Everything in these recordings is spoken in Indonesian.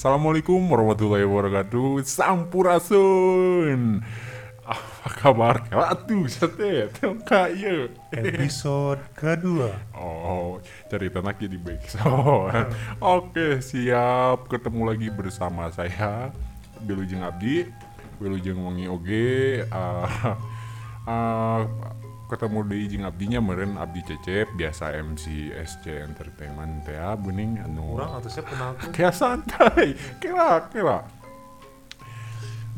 Assalamualaikum warahmatullahi wabarakatuh. Sampurasun. Apa kabar? Atuh sate kaya. Episode kedua. Oh, cerita lagi di backsound. Oke, siap ketemu lagi bersama saya Wilujeng Abdi, Wilujeng Wangi Oge. Uh, uh, ketemu di Jeng Abdinya meren Abdi Cecep biasa MC SC Entertainment teh bening anu. Kurang atau saya kenal tuh. kayak santai kira kira.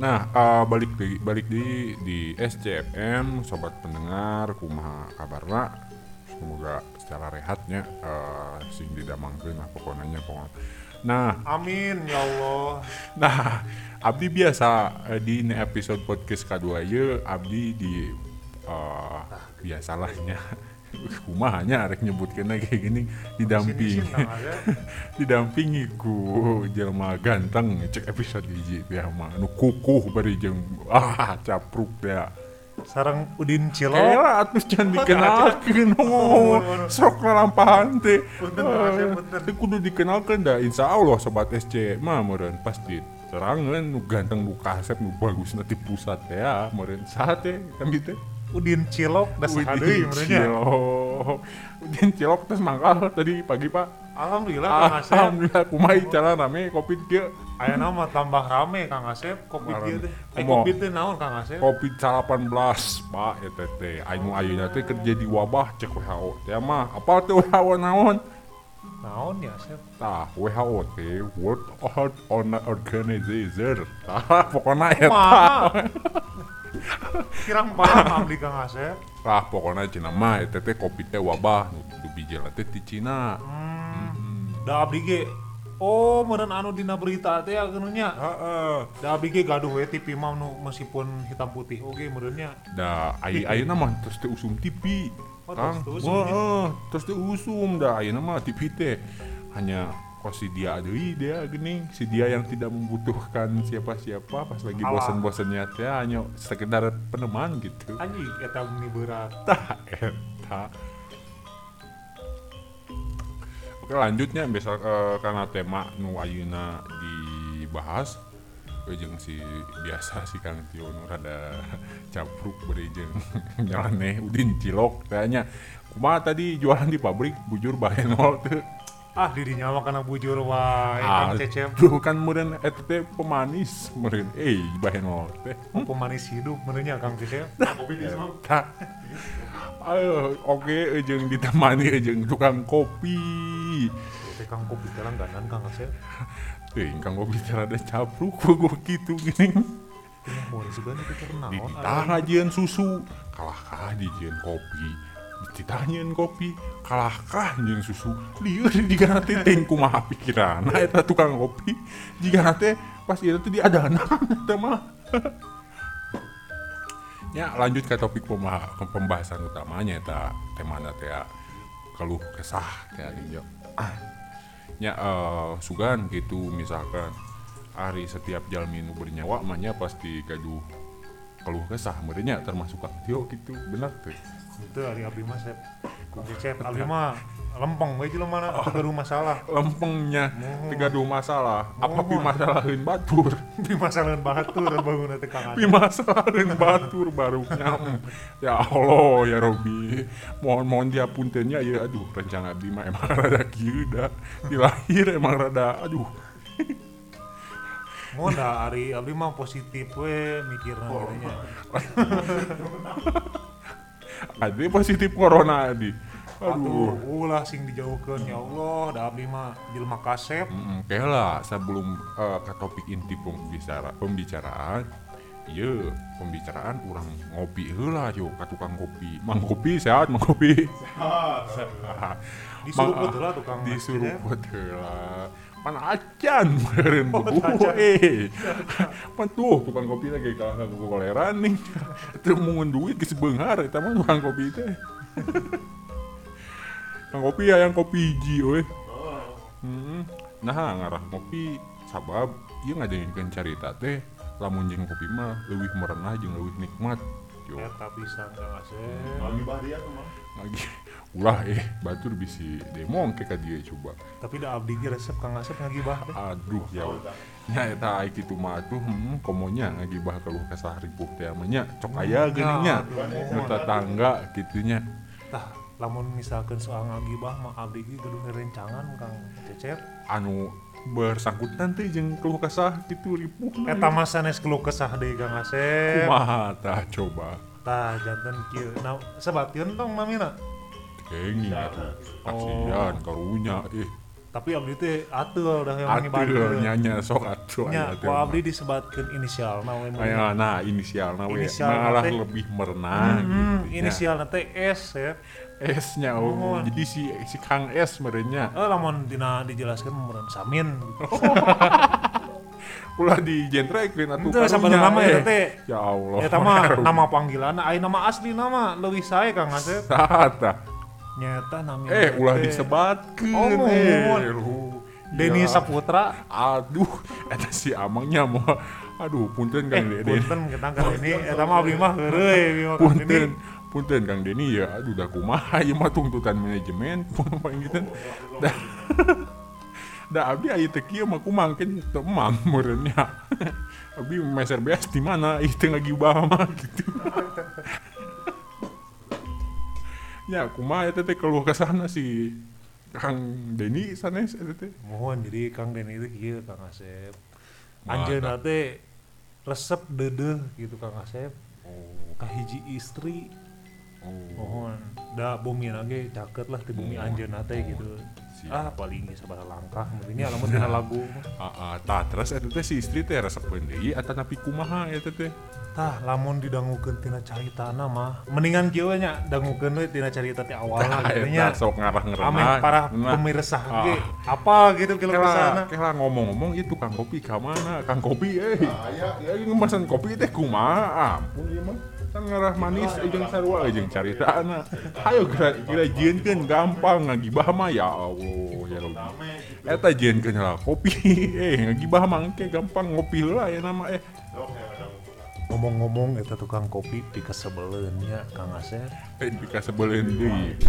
Nah uh, balik di balik di di SCFM sobat pendengar kumaha kabarna? Semoga secara rehatnya uh, sing didamangkeun lah pokoknya pokoknya. Nah. Amin ya Allah. nah Abdi biasa eh, di episode podcast kedua ya Abdi di biasalahnya. Kumahanya arek nyebutkeun kayak gini. Didampingi. Ya. didampingi ku jelma ganteng. Cek episode hiji teh mah anu kukuh bari jeung ah capruk teh Sarang Udin Cilok. Kela atuh can dikenalkeun oh, sok lalampahan teh. Punten. teh kudu dikenalkeun da insya Allah sobat SC mah meureun. Pasti terangan nu ganteng nu kasep nu bagus nanti pusat teh ya meureun. Saha teh? Kami teh Udin Cilok da saha deui Udin merenya. Cilok Udin Cilok terus mangkal tadi pagi pak Alhamdulillah Kang Asep. Alhamdulillah kumaha jalan rame kopi kieu Aya nama tambah rame Kang Asep kopi dia teh. Eh Kumaha? kopi teh naon Kang Asep? kopi 18 pak ya teh teh ayo ayeuna teh kerja di wabah cek WHO teh mah apa teh WHO naon Naon ya Asep? tah WHO teh World Health Organization tah pokoknya eta. Kirang paham abdi Kang Asep. tah pokoknya cina mah eta teh kopi teh wabah nu bijil teh di Cina Hmm. Da abdi ge Oh, meureun anu dina berita teh ageunnya. heeh Da abdi ge gaduh we TV mah nu meskipun hitam putih oge meureunnya. da ayo ayeuna mah terus teh usum TV Oh, Kang terus teh usum Heeh, terus teh usum da ayeuna mah TV teh hanya kok si dia deui dia gini si dia yang tidak membutuhkan siapa-siapa pas lagi bosan-bosannya teh hanya sekedar peneman gitu. Anjing eta meni berat. tah eta. Oke lanjutnya misal eh, karena tema nu ayeuna dibahas we jeung si biasa si Kang Tio nu rada capruk beri jeung nyeleneh udin cilok tanya kumaha tadi jualan di pabrik bujur bahenol teu Ah dirinya mah kana bujur wae Kang Cecep. tuh kan meureun eta teh pemanis meureun eh bahenol teh Oh, pemanis hidup menurutnya Kang Cecep. Kopi sana. Tah. Ayo, oke jeung ditemani jeung tukang kopi. Teh Kang kopi teh langganan Kang Cecep. Teuing kang kopi teh rada capruk gua kitu gini. Teh mau juga nih kita Di naon. susu, kalahkah dijieun kopi. Ditanyeun kopi, kalahkah jeung susu. Lieur di kana teh teuing kumaha pikiranna eta tukang kopi. Jika teh pas ieu teh diadana eta mah. Ya, lanjut ke topik pembahasan utamanya eta temana teh ya, keluh kesah teh ari ya. Eh, sugan gitu misalkan hari setiap jalmi nu bernyawa mahnya pasti gaduh keluh kesah merenya termasuk Kang gitu benar tuh Itu hari abdi mah Cep. Kang Cecep abdi mah lempeng. We jelema mana? Teu gaduh masalah. lempengnya. Oh. gaduh masalah. Apa Oh. pi masalahin batur? Di masalah batur bangun teh Kang pi Asep. masalahin batur baru nyam ya Allah ya Robi. Mohon mohon diapuntennya ya. Aduh rencana abdi mah emang rada kieu da di lahir emang rada aduh. Mau da hari abdi mah positif we mikirna Oh. ada positif corona adi. Aduh, ulah sing dijauhkeun ya Allah, da abdi mah jelema kasep. Mm, lah sebelum eh, ke topik inti pembicara pembicaraan iya pembicaraan kurang ngopi heula yo ka tukang kopi. Mang kopi sehat mang kopi. Disuruh Mang- heula tukang disuruh heula pan acan meureun Oh, eh pan tuh tukang kopi lagi kalah ku koleran nih teu mungun duit geus beunghar eta mah tukang kopi teh Kang kopi ya yang kopi hiji we Hmm. Nah, ngarah kopi sabab ieu ngajengkeun carita teh lamun jeung kopi mah leuwih merenah jeung leuwih nikmat. Yo, Eta pisan Kang Asep. Lagi bahdia tuh mah. lagi ulah eh batur bisi demo ke ka dia coba. Tapi da abdi ge resep kang asep ngagibah aduh ya nya eta ai kitu mah tuh hmm, komonya ngagibah keluh kesah ripuh teh nya. Cok aya geuning nya. Nu tetangga gitunya tah lamun misalkan soal ngagibah mah abdi ge kudu rencangan kang cecep anu bersangkutan teh jeung keluh kesah gitu ripuh. Eta mah sanes keluh kesah deui kang asep. Kumaha tah coba? Tah janten kieu. Nah sebatkeun tong mamina kenging. Atuh kasihan karunya eh tapi abdi teh atul dah yang atuh ngibadeun nyanya sok atuh nya ku abdi disebatkeun inisial na we. Aya, nah inisial na we malah lebih merenah Hmm, gitu inisial teh S ya S nya oh. Mohon. jadi si si Kang S merenya Eh lamun dina dijelaskeun meureun Samin ulah di genrekeun atuh Itu sabar nama ya teh ya Allah Eta mah nama panggilan, aya nama asli nama leuwih sae Kang Asep. Tata. Nyata nami eh ulah teh disebatkeun Oh, eh. Denny Ya. Saputra. aduh eta si amangnya mah. Aduh punten Eh, Kang Deni punten kita Kang Denny, eta mah abdi mah heureuy Denny. punten punten Kang Deni ya. Aduh dah kumaha ieu mah tuntutan manajemen. Paling gitu. Dah. Dah abdi aya teh kieu mah kumaha kan? Teu emam meureunnya. Abdi meser beas di mana? Ih teu ngagibah mah gitu ya kumaha eta teh keluh ke sana si Kang Deni sanes eta teh Mohon jadi Kang Denny itu kieu Kang Asep. Anjeunna teh resep deudeuh gitu Kang Asep. oh Kahiji istri oh mohon da bumi lagi caket lah di bumi Mohon. anjeunna teh gitu. Ah paling geus sabaraha langkah meureunnya lamun dina lagu. Ah, ah, tah terus eta teh si istri teh resepeun deui eta napi kumaha eta teh Tah, lamun didangukeun tina caritana mah mendingan kieu nya dangukeun we tina carita teh awal Tah, gitu eta nya. sok ngarah ngerenah Ame para Nah, pemirsa Ah. ge apa gitu kalau Kela, ke sana. kela ngomong-ngomong itu Kang Kopi ka mana? Kang Kopi eh. Ya ya ngemasan kopi teh kumaha? Ampun ieu mah. Kan ngarah manis eh, jeung sarua eh, jeung caritana. Hayo kira kira jieunkeun gampang ngagibah mah ya Allah ya Rabbi. Eta jieunkeun lah kopi. Eh ngagibah mah engke gampang ngopi heula ya nama eh. Ngomong-ngomong eta tukang kopi di kesebeleun nya Kang Asep. Lain pika sebeleun deui.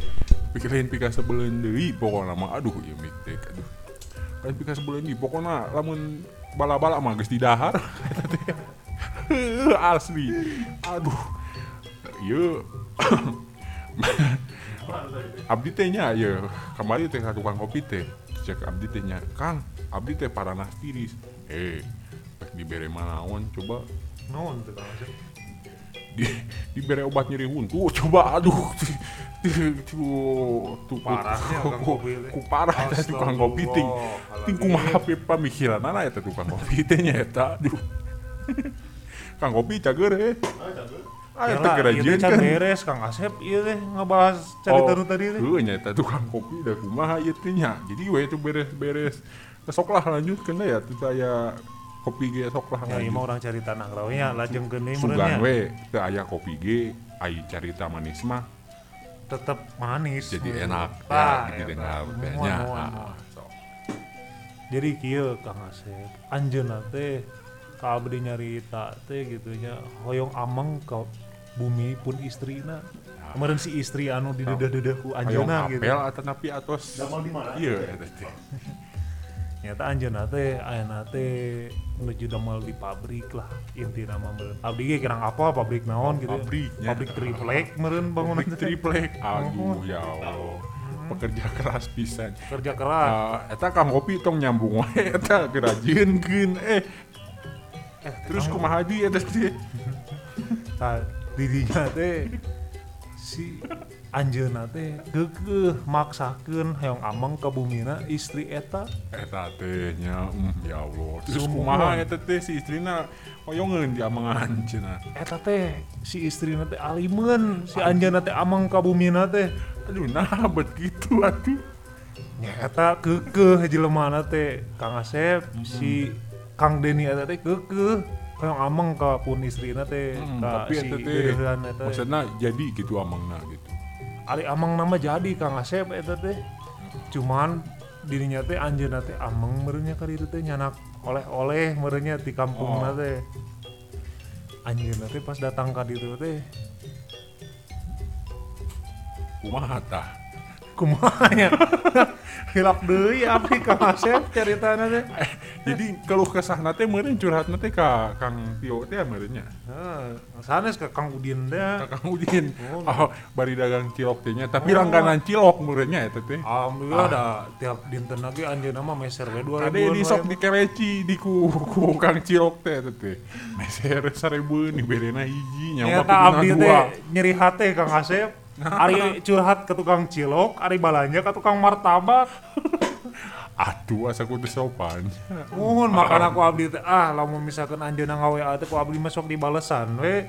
Pikirin pika sebeleun deui pokona mah aduh ieu miktek aduh. Lain pika sebeleun deui pokona lamun bala-bala mah geus di Asli. Aduh. Ieu Abdi teh nya ieu kamari teh ka tukang kopi teh. Cek abdi teh nya, "Kang, abdi teh paranah tiris." Eh, rek dibere manaon coba. Naon tuh di diberi obat nyeri huntu. Coba. Aduh. Tuh tuh Parahnya ku- parah tukang kopi ting. Ting kumaha pe pamikiran ana eta tukang kopi teh nya eta. Aduh Kang kopi cager eh ah eta Yalah, ieu kerajian teh can kan. beres Kang Asep ieu teh ngebahas carita nu tadi teh. heuh nya tukang kopi da kumaha ieu teh nya. Jadi we itu beres-beres. Sok lah lanjutkeun ya tuh saya kopi ge sok lah Ya, ieu mah lanjut. urang carita nah rawe nya lajengkeun deui sugan meureunnya. we teu aya kopi ge ai carita manis mah. Tetep manis. jadi enak Ah, ya eta. didengar Mual, tehnya mual, Ah. Jadi kieu Kang Asep, anjeunna teh ka abdi nyarita teh gitu nya hoyong ameng ka bumi pun istrina. Kemarin si istri anu didedah-dedah ku Hoyong anjeunna gitu. apel atau napi atos iya eta teh Nyata anjeunna teh ayeuna teh menuju damel di pabrik lah intina mah meureun. Abdi ge kirang apa pabrik naon gitu. ya. Pabriknya. Pabrik triplek meureun bangunan Pabrik triplek aduh ya Allah pekerja keras pisan Kerja keras. Ah, eta kang kopi tong nyambung wae eta gerajieunkeun eh Eh, terus kumaha di eta teh? Tah didinya teh si anjeunna teh geugeuh maksakeun hayong ameng ka bumina istri eta. Eta teh nya mm, ya Allah. Terus kumaha eta teh si istrina hoyongeun di amangan cenah eta teh si istrina teh alimeun si anjeunna teh ameng ka bumina teh. Aduh nah bet gitu atuh nyata keukeuh jelemana teh Kang Asep si Kang Deni eta teh keukeuh hayong ameng ka pun istrina teh Hmm, tapi eta teh maksudna jadi gitu amangna gitu. Ari ameng nama jadi Kang Asep eta teh. Cuman dirinya teh anjeunna teh ameng meureunnya ka ditu teh nyanak oleh-oleh meureunnya di kampungna Oh. teh. Anjeunna teh pas datang ka ditu teh. Kumaha tah kumaha ya hilap deui abdi Kang Asep caritana teh Eh, jadi keluh kesah nate meureun curhat nate ka Kang Tio teh meureunnya? Heeh, sanes ke Kang Udin ka teh Kang Udin. Oh. oh, bari dagang cilok teh nya tapi langganan cilok meureunnya eta teh. Alhamdulillah da tiap dinten lagi anjeunna mah meser we 2000 Ada di sok di kereci di ku, ku Kang Cilok teh teh teh. Meser seribu nih berena hiji nyawa Nyata abdi teh nyeri hati Kang Asep. Ari curhat ke tukang cilok, ari balanja ke tukang martabak. Aduh asa kudu sopan. Mohon makan aku abdi teh ah lamun misalkan anjeunna ngawe teh ku abdi masuk di balesan we.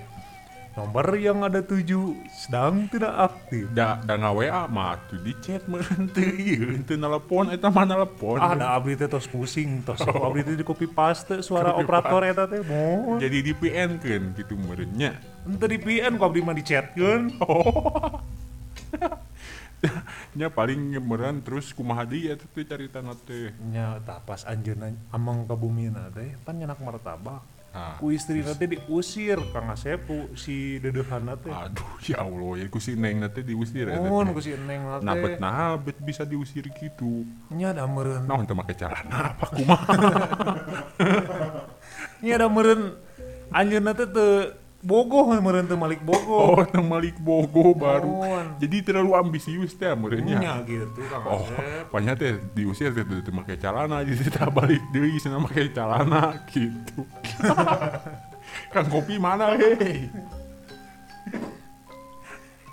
Nomor yang ada tujuh sedang tidak aktif. Da da ngaWA mah tuh di chat meureun teu ieu teu nelpon eta mah nelpon. Ah da abdi teh tos pusing, tos abdi teh di copy paste suara operator eta teh. Mohon. Jadi di PN kan gitu meureunnya. Ente di PN ku abdi mah dichatkeun. Nya paling meureun terus kumaha deui eta teh caritana teh. Nya tah pas anjeunna amang ka bumina teh pan nyenak martabak. Ah. ku istri nanti diusir Kang Asep ku si dedehan teh Aduh ya Allah ya ku si Neng nanti diusir mohon teh. ku si Neng Nah, teh bet nah, bet bisa diusir gitu. nya da meureun Nah, untuk pakai celana apa kumaha? nya da meureun anjeunna teh teu bogoh meureun teu malik Oh, bogoh teu Malik Bogo baru. Mohon. Jadi terlalu ambisius teh meureunnya. nya gitu Kang Oh, pokoknya teh diusir teh teu make celana jadi teh balik deui cenah make celana gitu. Kang kopi mana hei?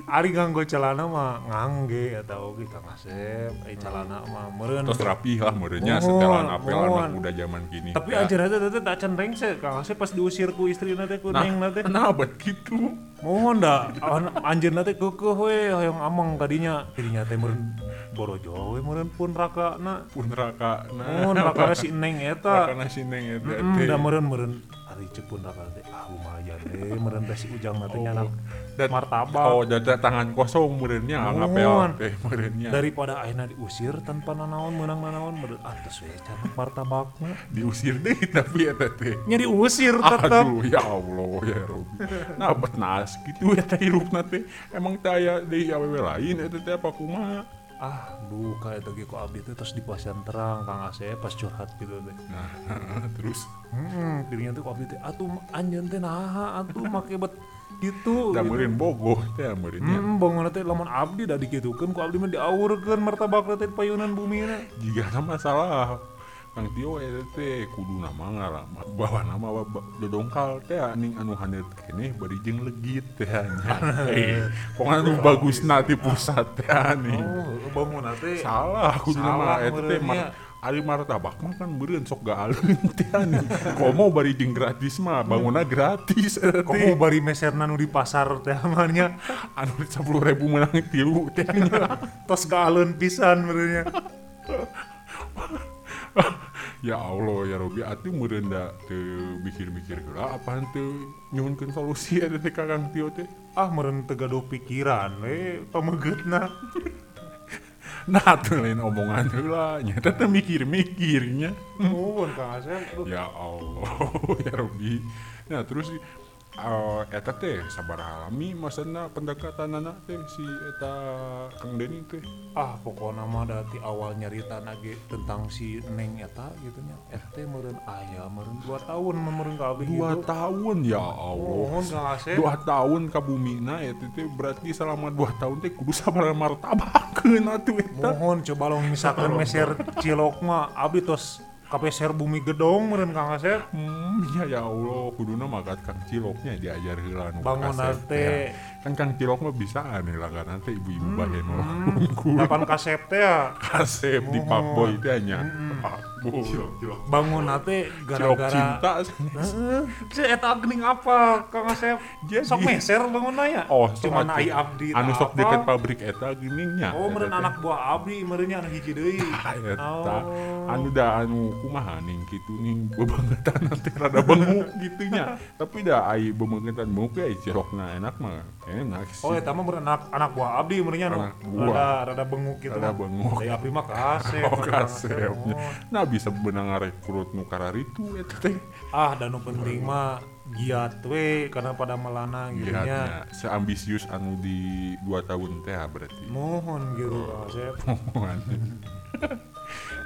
ari ganggo celana mah ngangge atau oge Kang Asep ai celana mah meureun Terus rapi lah meureunnya Mohon, setelan apel anak muda zaman kini. tapi Ya. anjeunna teh teh tak can rengse Kang Asep pas diusir ku istri teh ku nah, Neng teh kenapa gitu? Mohon dah, an anjeunna teh keukeuh we hoyong amang tadinya. Tadinya teh meureun borojo we meureun pun rakana. Pun raka nah. Mohon rakana si Neng eta. Raka nasi neng eta teh. da meureun meureun ari cek pun rakana teh ah lumayan we meureun teh si ujang na teh nyanak Dan- martabak. Oh, dada tangan kosong meureunnya Mohon. ngapel teh meureunnya. Daripada ayeuna diusir tanpa nanaon menang nanaon meureun ah tos we can martabakna. Diusir deh tapi eta teh. Nya diusir tetep. Aduh ya Allah ya Robi. Nah bet nas gitu ya teh hirupna teh. Emang teh deui awewe lain eta teh apa kumaha? Ah, duka eta ge ku abdi teh tos di pasian terang Kang Asep pas curhat gitu teh. Nah, terus Hmm, dirinya tuh kopi teh atuh anjeun teh naha atuh make bet gitu. da gitu. bogoh teh meureunnya. Hmm, bangun teh lamun abdi da dikitukeun ku abdi mah diaurkeun martabak teh payunan bumina. Jika ada masalah Kang Tio eta teh kudu nama ngalamat bawa nama dodongkal teh aning anu handeup keneh bari jeung legit teh nya. Eh, pokoknya nu bagus di pusat teh aning. Oh, bangun teh. Salah kudu nama eta teh meureunnya. mar- Ari martabak mah kan beureun sok gaaleun teh aning. Komo bari jeung gratis mah bangunna gratis eta teh. Komo bari meserna nu di pasar teh amannya Anu 10.000 menang tilu teh nya. tos gaaleun pisan meureunnya. Ya Allah ya Robi atuh meureun da teu mikir-mikir heula apaan teu nyuhunkeun solusi eta teh ka Kang Tio teh. Ah meureun teu gaduh pikiran we pamegeutna. Nah, tuh lain omongan heula nya teh teu mikir-mikirnya. Nuhun Kang Asep. Ya Allah ya Robi. Nah, terus eh eta teh sabaraha lami maksudna pendekatanana teh si eta Kang Deni teh. Ah pokoknya mah dari awal nyarita nage tentang si Neng eta gitu nya. Eta teh meureun aya meureun 2 tahun mah meureun ka abdi Dua gitu. tahun ya Allah. Asep. dua tahun ka bumina eta teh berarti selama dua tahun teh kudu sabar martabakeun atuh eta. Mohon coba lo misalkan meser cilok mah abdi tos kapeser bumi gedong meureun Kang Asep. Hmm, ya ya Allah, kuduna magat Kang Ciloknya diajar nu Bangun nate. teh. Kan Kang Cilok mah bisa aneh lah kan nanti ibu-ibu Hmm, hmm. Kapan kasep teh ya? kasep di Pak Boy teh nya. Aduh. Bangun nate gara-gara cinta. Si eta gening apa Kang Asep? Sok meser bangun ya? Oh, Cuma atuh. ai abdi Anu sok deket pabrik eta geuning nya. Oh, teh. anak buah abdi, meureunnya anu hiji deui. Eta. Oh. Anu da anu kumaha ning kitu ning bebangetan teh rada benguk gitu nya. Tapi da ai bebangetan benguk ya cilokna enak mah. Enak sih. Oh, eta mah meureun anak anak buah abdi meureunnya anu Anak rada rada benguk gitu. Rada benguk. Abdi mah kasep. Oh kasepnya. Oh. Nah bisa benang rekrut nu kararitu eta teh ah dan penting mah giat we karena pada melana gitu nya seambisius anu di dua tahun teh ah, berarti. Mohon gitu Kang Asep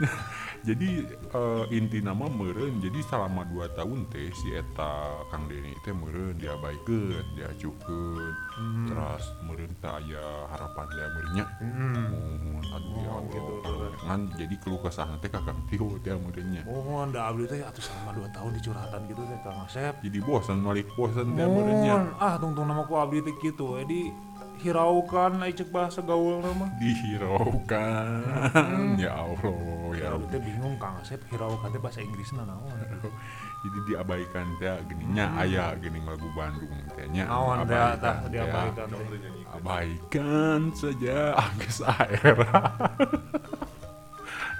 jadi eh, inti nama meren jadi selama dua tahun teh si eta Kang Deni teh meren diabaikan diajukan Hmm. terus meren tak aya harapan dia merenya mohon aduh ya Allah gitu, kan jadi keluh kesah teh kakang tio teh merenya mohon da abdi teh atuh selama 2 tahun dicurhatan gitu teh Kang Asep. Jadi bosan balik bosan teh merenya mohon ah tungtung nama ku abdi teh kitu jadi hiraukan ai cek bahasa gaul nama dihiraukan. Ya Allah ya abdi teh bingung Kang Asep. Hiraukan teh bahasa Inggrisna naon? Jadi diabaikan teh gininya aya gini lagu Bandung teh nya. Naon teh tah teh. diabaikan teh? Abaikan saja. Angges air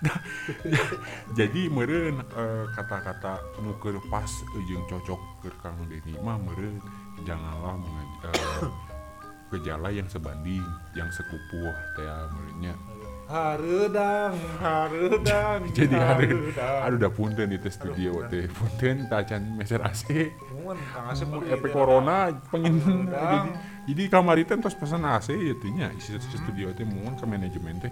Nah, jadi meren eh, kata-kata nuker pas ujung cocok ke Kang Deni mah meren janganlah eh, gejala yang sebanding yang sekupuh teh merennya Hareudang, hareudang, jadi hari hareudang. aduh udah punten di studio teh. Punten tacan meser AC. Efek gitu. corona pengen jadi jadi kamar itu terus pesan AC ya nya isi isi studio teh mohon ke manajemen teh.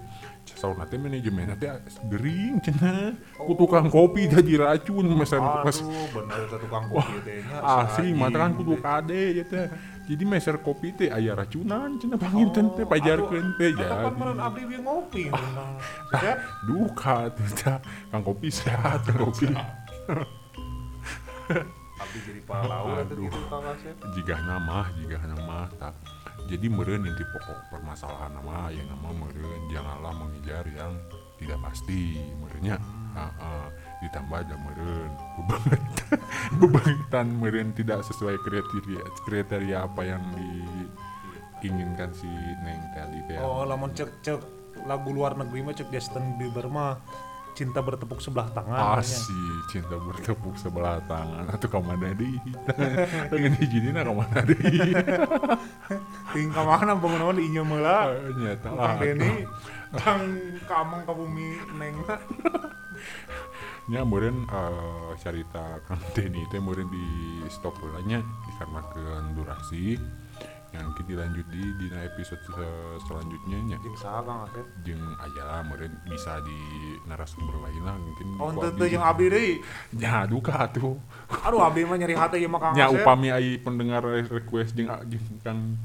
Sauna teh manajemen teh gering cenah. Ku tukang kopi jadi racun mesan pas bener itu tukang kopi teh saji. mata kan kudu kade ya teh jadi meser kopi teh aya racunan cenah panginten teh pajarkeun teh Eta kan jadi. meureun abdi we ngopi beunang. Sep, duka tuh teh kang kopi sehat kang kopi. abdi jadi pahlawan Aduh. gitu Kang Asep. jika nama jika nama tak. Jadi meren inti pokok permasalahan nama yang nama meren janganlah mengejar yang tidak pasti merennya Ah, ah. ditambah ada meren bebangetan meren tidak sesuai kriteria kriteria apa yang diinginkan si neng tadi Oh, lamun cek cek lagu luar negeri mah cek Justin Bieber mah cinta bertepuk sebelah tangan. Asih cinta bertepuk sebelah tangan. Atau ke mana deh? Dengan izinin ke mana deh? Tingkah mana bangun di inya meula. nyata Kang Deni Kang kamang ka bumi neng. Nya kemudian eh, cerita Kang Denny teh kemudian di stop nya dikarenakan durasi yang kita lanjut di dina episode se- selanjutnya nya Jeung saha Kang Asep? jeung aya kemudian bisa di narasumber lain lah mungkin Oh, teu jeung abdi deui. nya duka tuh Aduh abdi mah nyeri hati ieu mah Kang nya Asep. upami ai pendengar request jeung jeung Kang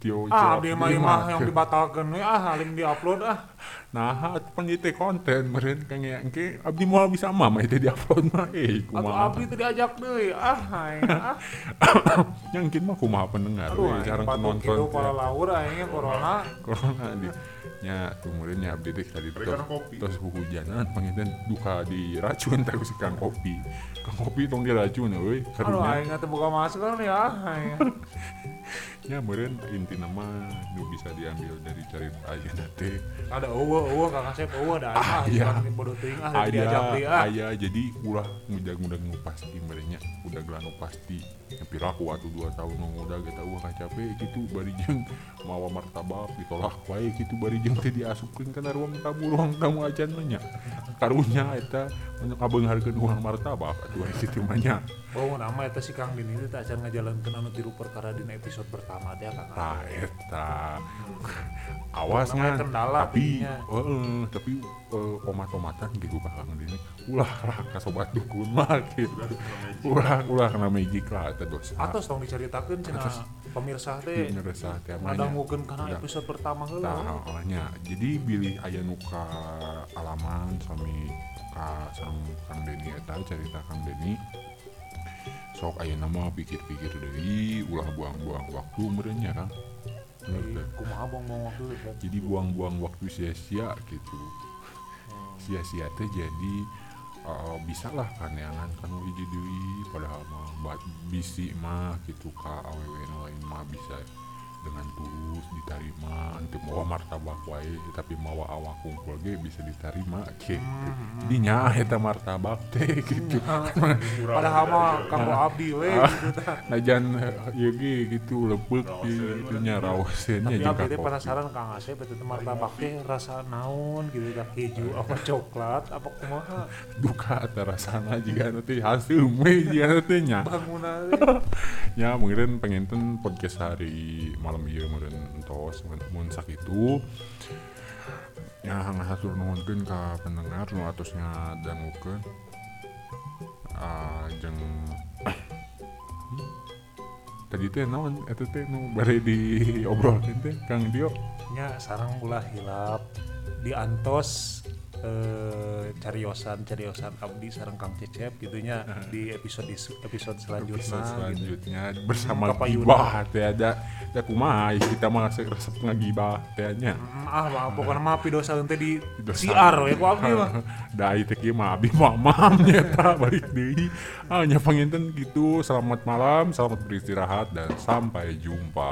Tio Ah, abdi mah mah yang dibatalkeun we ah haling di-upload ah. nah penyitik konten meureun kang ya engke abdi moal bisa mah mah itu di-upload mah eh kumaha abdi teu diajak deui. Ah, hai, ah. yang mungkin mah kumaha pendengar we, aing jarang penonton kitu teh. para laur aing corona. corona di nya kemudian nya abdi teh tadi terus hujanan panginten duka di racun teh si kang kopi kang kopi tong diracun euy Aduh karunya aing teh buka masker ya. hai. nya meureun inti nama nu bisa diambil dari cerita ayeuna teh Ada eueuh eueuh Kang Asep eueuh da aing ah bukan bodoh teuing ah diajak aya deui ah. aya jadi ulah ngudag-ngudag nu pasti merenya udah gelan pasti tapi aku waktu dua tahun nu udah kita wah capek gitu bari jeung mawa martabak ditolak wae gitu bari jeung teh diasupkeun kana ruang tamu ruang tamu acan mah nya. Karunya eta ngabeungharkeun uang martabak atuh aya kitu mah nya Oh, nama eta si Kang Dini teh teh acan ngajalankeun anu tiru perkara dina episode pertama Kang. Asep. tah eta awas Namanya kan kendala tapi heeh tapi eh, omat-omatan gitu kakang ini ulah lah kasobat dukun mah gitu. Ulah ulah kena magic lah eta dosa. Atos tong diceritakeun cenah pemirsa teh. Ngerasa teh mah nya. ngadangukeun kana episode pertama heula. Tah, awalnya jadi bilih aya nuka alaman sami ka sang Kang Deni eta cerita Kang Deni sok aya nama pikir-pikir deui. Ulah buang-buang waktu merenya Bener. Kumaha waktu teh. jadi buang-buang waktu sia-sia gitu. Sia-sia teh jadi uh, bisa lah kaneangan kan hiji deui. Padahal mah bisi mah gitu ka awewe lain diterima nanti mau martabak wae tapi mau awak kumpul ge bisa diterima gitu jadi nya eta martabak teh gitu. Padahal mah kamu abdi we gitu tah. najan ieu ge gitu lepek gitu nya raosennya tapi jeung abdi kopi. penasaran kang Asep teh martabak teh rasa naon gitu tah keju apa coklat apa kumaha? Duka eta rasana jika nanti hasil we jika nanti nya. Bangunan ya mungkin pengen podcast hari malam iya mungkin entos mun sakitu ya ngahatur nuhunkeun ka pendengar nu atosnya dangukeun ah jeung tadi teh naon? Eta teh nu bare diobrolkeun teh Kang Dio? Nya sarang ulah hilap di antos eh, cariosan cariosan abdi sarang Kang Cecep gitunya di episode episode selanjutnya episode gitu. selanjutnya bersama Kapayuna. gibah teh ada. Ada kumaha kita mah resep ngagibah teh nya. Mm, ah mah pokoknya mah pidosa teh di siar we ku abdi mah. Da itu kieu mah abi mamam nyata balik deui. Ah nya panginten gitu selamat malam selamat beristirahat dan sampai jumpa